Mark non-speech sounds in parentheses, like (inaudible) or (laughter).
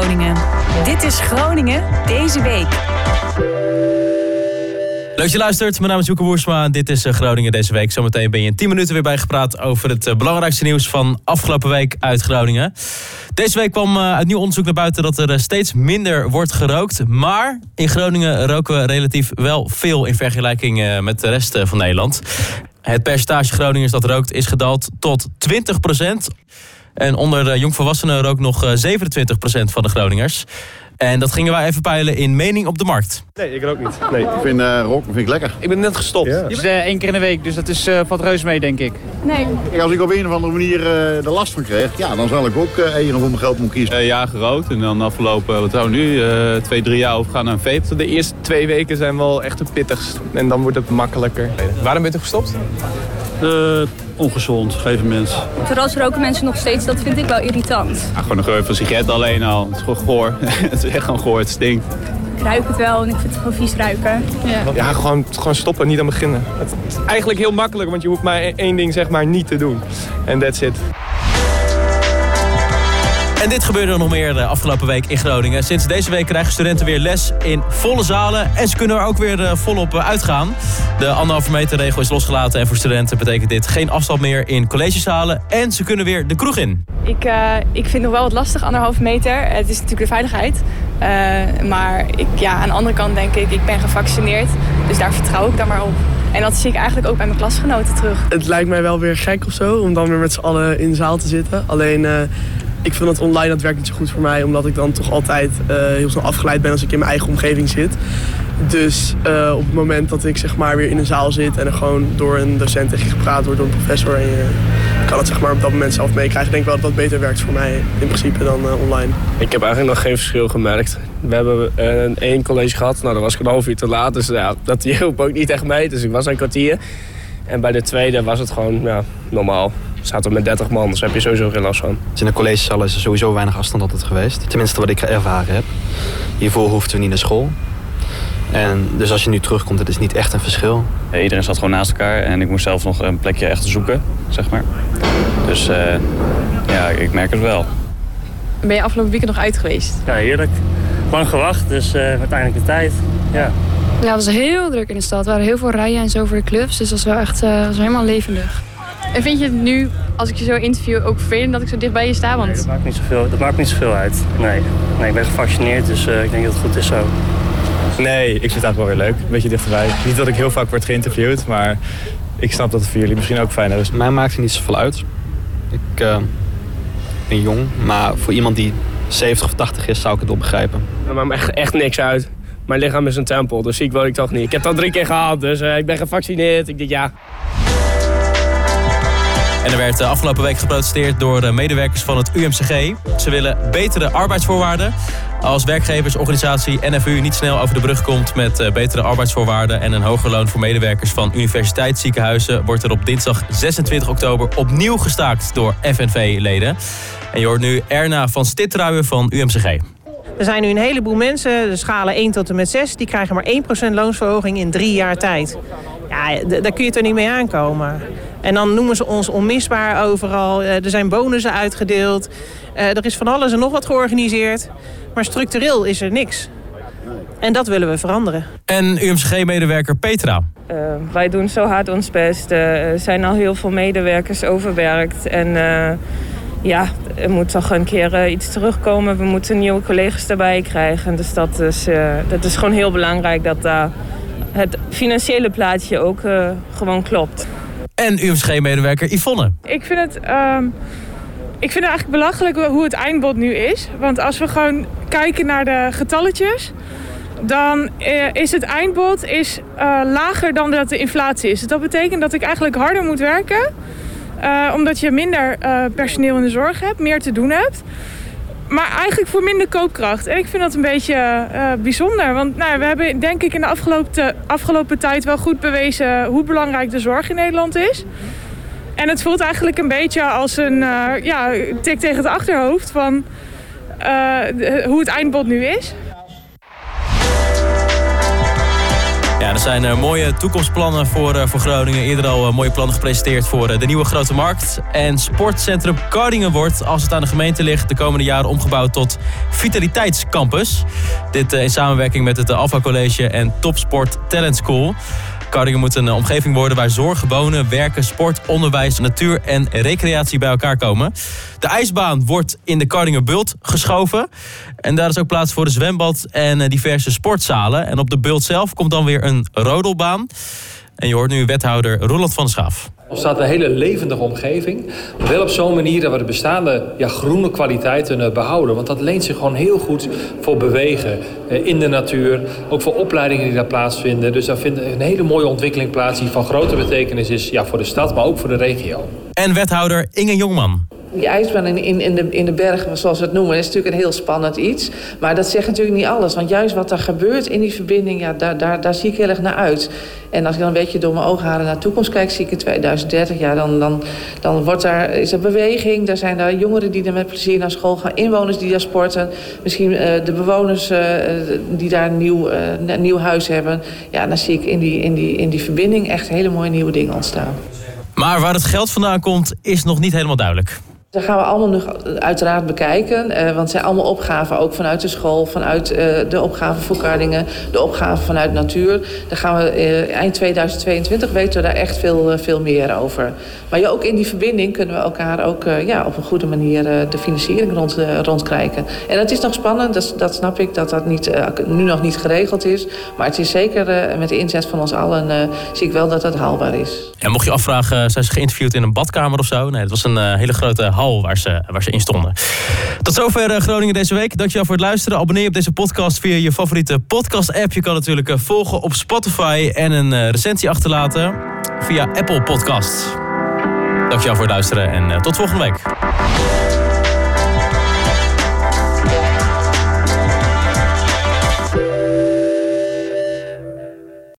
Groningen. Dit is Groningen deze week. Leuk dat je luistert. Mijn naam is Joeke Woersma dit is eh, Groningen deze week. Zometeen ben je in 10 minuten weer bijgepraat over het eh, belangrijkste nieuws van afgelopen week uit Groningen. Deze week kwam uh, uit nieuw onderzoek naar buiten dat er steeds minder wordt gerookt. Maar in Groningen roken we relatief wel veel in vergelijking met de rest van Nederland. Het percentage Groningers dat rookt is gedaald tot 20 procent. En onder de jongvolwassenen rookt nog 27 procent van de Groningers. En dat gingen wij even peilen in Mening op de Markt. Nee, ik rook niet. Nee. Ik vind uh, roken vind ik lekker. Ik ben net gestopt. Ja. Dus uh, één keer in de week, dus dat is uh, valt reus mee, denk ik. Nee. Kijk, als ik op een of andere manier uh, er last van krijg, ja, dan zal ik ook uh, één of mijn geld moeten kiezen. ja, gerookt. En dan de afgelopen, wat zou nu, twee, drie jaar overgaan naar een vape. De eerste twee weken zijn wel echt het pittigst. En dan wordt het makkelijker. Waarom ben je gestopt? Ongezond, geven mensen. Vooral roken mensen nog steeds, dat vind ik wel irritant. Ja, gewoon een geur van sigaret alleen al. Het is gewoon goor. (laughs) het is echt gewoon goor, het stinkt. Ik ruik het wel en ik vind het gewoon vies ruiken. Ja, ja gewoon, gewoon stoppen, niet aan beginnen. Het is eigenlijk heel makkelijk, want je hoeft maar één ding zeg maar niet te doen. En that's it. En dit gebeurde nog meer de afgelopen week in Groningen. Sinds deze week krijgen studenten weer les in volle zalen. En ze kunnen er ook weer volop uitgaan. De anderhalve meter regel is losgelaten. En voor studenten betekent dit geen afstand meer in collegezalen. En ze kunnen weer de kroeg in. Ik, uh, ik vind nog wel wat lastig, anderhalve meter. Het is natuurlijk de veiligheid. Uh, maar ik, ja, aan de andere kant denk ik, ik ben gevaccineerd. Dus daar vertrouw ik dan maar op. En dat zie ik eigenlijk ook bij mijn klasgenoten terug. Het lijkt mij wel weer gek of zo, om dan weer met z'n allen in de zaal te zitten. Alleen... Uh, ik vind dat online, dat werkt niet zo goed voor mij. Omdat ik dan toch altijd uh, heel snel afgeleid ben als ik in mijn eigen omgeving zit. Dus uh, op het moment dat ik zeg maar weer in een zaal zit en er gewoon door een docent tegen gepraat wordt, door een professor. En je kan het zeg maar op dat moment zelf meekrijgen. denk ik wel dat dat beter werkt voor mij in principe dan uh, online. Ik heb eigenlijk nog geen verschil gemerkt. We hebben één college gehad, nou dan was ik een half uur te laat. Dus ja, dat hielp ook niet echt mee. Dus ik was een kwartier. En bij de tweede was het gewoon ja, normaal. We zaten met 30 man, dus heb je sowieso geen last van. Dus in de collegezaal is er sowieso weinig afstand altijd geweest. Tenminste wat ik ervaren heb. Hiervoor hoefden we niet naar school. En dus als je nu terugkomt, het is niet echt een verschil. Ja, iedereen zat gewoon naast elkaar en ik moest zelf nog een plekje echt zoeken, zeg maar. Dus uh, ja, ik merk het wel. Ben je afgelopen weekend nog uit geweest? Ja, heerlijk. Lang gewacht, dus uh, uiteindelijk de tijd. Ja. Ja, het was heel druk in de stad. Er waren heel veel rijen en zo voor de clubs. Dus dat was wel echt uh, was helemaal levendig. En vind je het nu, als ik je zo interview, ook vervelend dat ik zo dicht bij je sta? Want... Nee, dat maakt niet zoveel, dat maakt niet zoveel uit. Nee. nee, ik ben gevaccineerd, dus uh, ik denk dat het goed is zo. Nee, ik vind het eigenlijk wel weer leuk. Een beetje dichterbij. Niet dat ik heel vaak word geïnterviewd, maar ik snap dat het voor jullie misschien ook fijner is. Mij maakt het niet zoveel uit. Ik uh, ben jong, maar voor iemand die 70 of 80 is, zou ik het wel begrijpen. Dat maakt me echt, echt niks uit. Mijn lichaam is een tempel, dus ziek wil ik toch niet. Ik heb dat drie keer gehad, dus uh, ik ben gevaccineerd. Ik denk ja. En er werd afgelopen week geprotesteerd door medewerkers van het UMCG. Ze willen betere arbeidsvoorwaarden. Als werkgeversorganisatie NFU niet snel over de brug komt met betere arbeidsvoorwaarden en een hoger loon voor medewerkers van universiteitsziekenhuizen, wordt er op dinsdag 26 oktober opnieuw gestaakt door FNV-leden. En je hoort nu Erna van Stitruijen van UMCG. Er zijn nu een heleboel mensen, de schalen 1 tot en met 6... die krijgen maar 1% loonsverhoging in drie jaar tijd. Ja, daar kun je toch niet mee aankomen. En dan noemen ze ons onmisbaar overal. Er zijn bonussen uitgedeeld. Er is van alles en nog wat georganiseerd. Maar structureel is er niks. En dat willen we veranderen. En UMCG-medewerker Petra. Uh, wij doen zo hard ons best. Uh, er zijn al heel veel medewerkers overwerkt. En uh, ja, er moet toch een keer iets terugkomen. We moeten nieuwe collega's erbij krijgen. Dus dat is, dat is gewoon heel belangrijk dat daar het financiële plaatje ook gewoon klopt. En UMCG-medewerker Yvonne. Ik vind het... Um, ik vind het eigenlijk belachelijk hoe het eindbod nu is. Want als we gewoon kijken naar de getalletjes... dan is het eindbod is, uh, lager dan dat de inflatie is. Dus dat betekent dat ik eigenlijk harder moet werken... Uh, omdat je minder uh, personeel in de zorg hebt, meer te doen hebt. Maar eigenlijk voor minder koopkracht. En ik vind dat een beetje uh, bijzonder. Want nou, we hebben denk ik in de afgelopen, afgelopen tijd wel goed bewezen hoe belangrijk de zorg in Nederland is. En het voelt eigenlijk een beetje als een uh, ja, tik tegen het achterhoofd van uh, hoe het eindbod nu is. Er zijn uh, mooie toekomstplannen voor, uh, voor Groningen. Eerder al uh, mooie plannen gepresenteerd voor de nieuwe Grote Markt. En sportcentrum Kardingen wordt, als het aan de gemeente ligt... de komende jaren omgebouwd tot Vitaliteitscampus. Dit in samenwerking met het Alpha College en Topsport Talent School. Kardingen moet een omgeving worden waar zorg, wonen, werken, sport, onderwijs, natuur en recreatie bij elkaar komen. De ijsbaan wordt in de Kardingen Bult geschoven. En daar is ook plaats voor de zwembad en diverse sportzalen. En op de Bult zelf komt dan weer een rodelbaan. En je hoort nu wethouder Roland van Schaaf. Er staat een hele levendige omgeving. Maar wel op zo'n manier dat we de bestaande ja, groene kwaliteiten uh, behouden. Want dat leent zich gewoon heel goed voor bewegen uh, in de natuur. Ook voor opleidingen die daar plaatsvinden. Dus daar vindt een hele mooie ontwikkeling plaats die van grote betekenis is ja, voor de stad, maar ook voor de regio. En wethouder Inge Jongman. Die ijsbaan in, in, in, de, in de bergen, zoals we het noemen, is natuurlijk een heel spannend iets. Maar dat zegt natuurlijk niet alles. Want juist wat er gebeurt in die verbinding, ja, daar, daar, daar zie ik heel erg naar uit. En als ik dan een beetje door mijn oogharen naar de toekomst kijk, zie ik in 2030, ja, dan, dan, dan wordt daar, is er beweging. Er zijn daar jongeren die er met plezier naar school gaan, inwoners die daar sporten. Misschien uh, de bewoners uh, die daar een nieuw, een nieuw huis hebben. Ja, dan zie ik in die, in, die, in die verbinding echt hele mooie nieuwe dingen ontstaan. Maar waar het geld vandaan komt, is nog niet helemaal duidelijk. Dat gaan we allemaal nog uiteraard bekijken. Uh, want het zijn allemaal opgaven, ook vanuit de school, vanuit uh, de opgaven voor Kardingen, de opgaven vanuit natuur. Daar gaan we uh, eind 2022 weten we daar echt veel, veel meer over. Maar ja, ook in die verbinding kunnen we elkaar ook ja, op een goede manier de financiering rond, rondkrijgen. En dat is nog spannend, dat, dat snap ik, dat dat niet, nu nog niet geregeld is. Maar het is zeker met de inzet van ons allen, zie ik wel dat dat haalbaar is. En mocht je afvragen, zijn ze geïnterviewd in een badkamer of zo? Nee, het was een hele grote waar ze, in stonden. Tot zover Groningen deze week. Dankjewel voor het luisteren. Abonneer op deze podcast via je favoriete podcast-app. Je kan natuurlijk volgen op Spotify en een recensie achterlaten via Apple Podcasts. Dankjewel voor het luisteren en tot volgende week.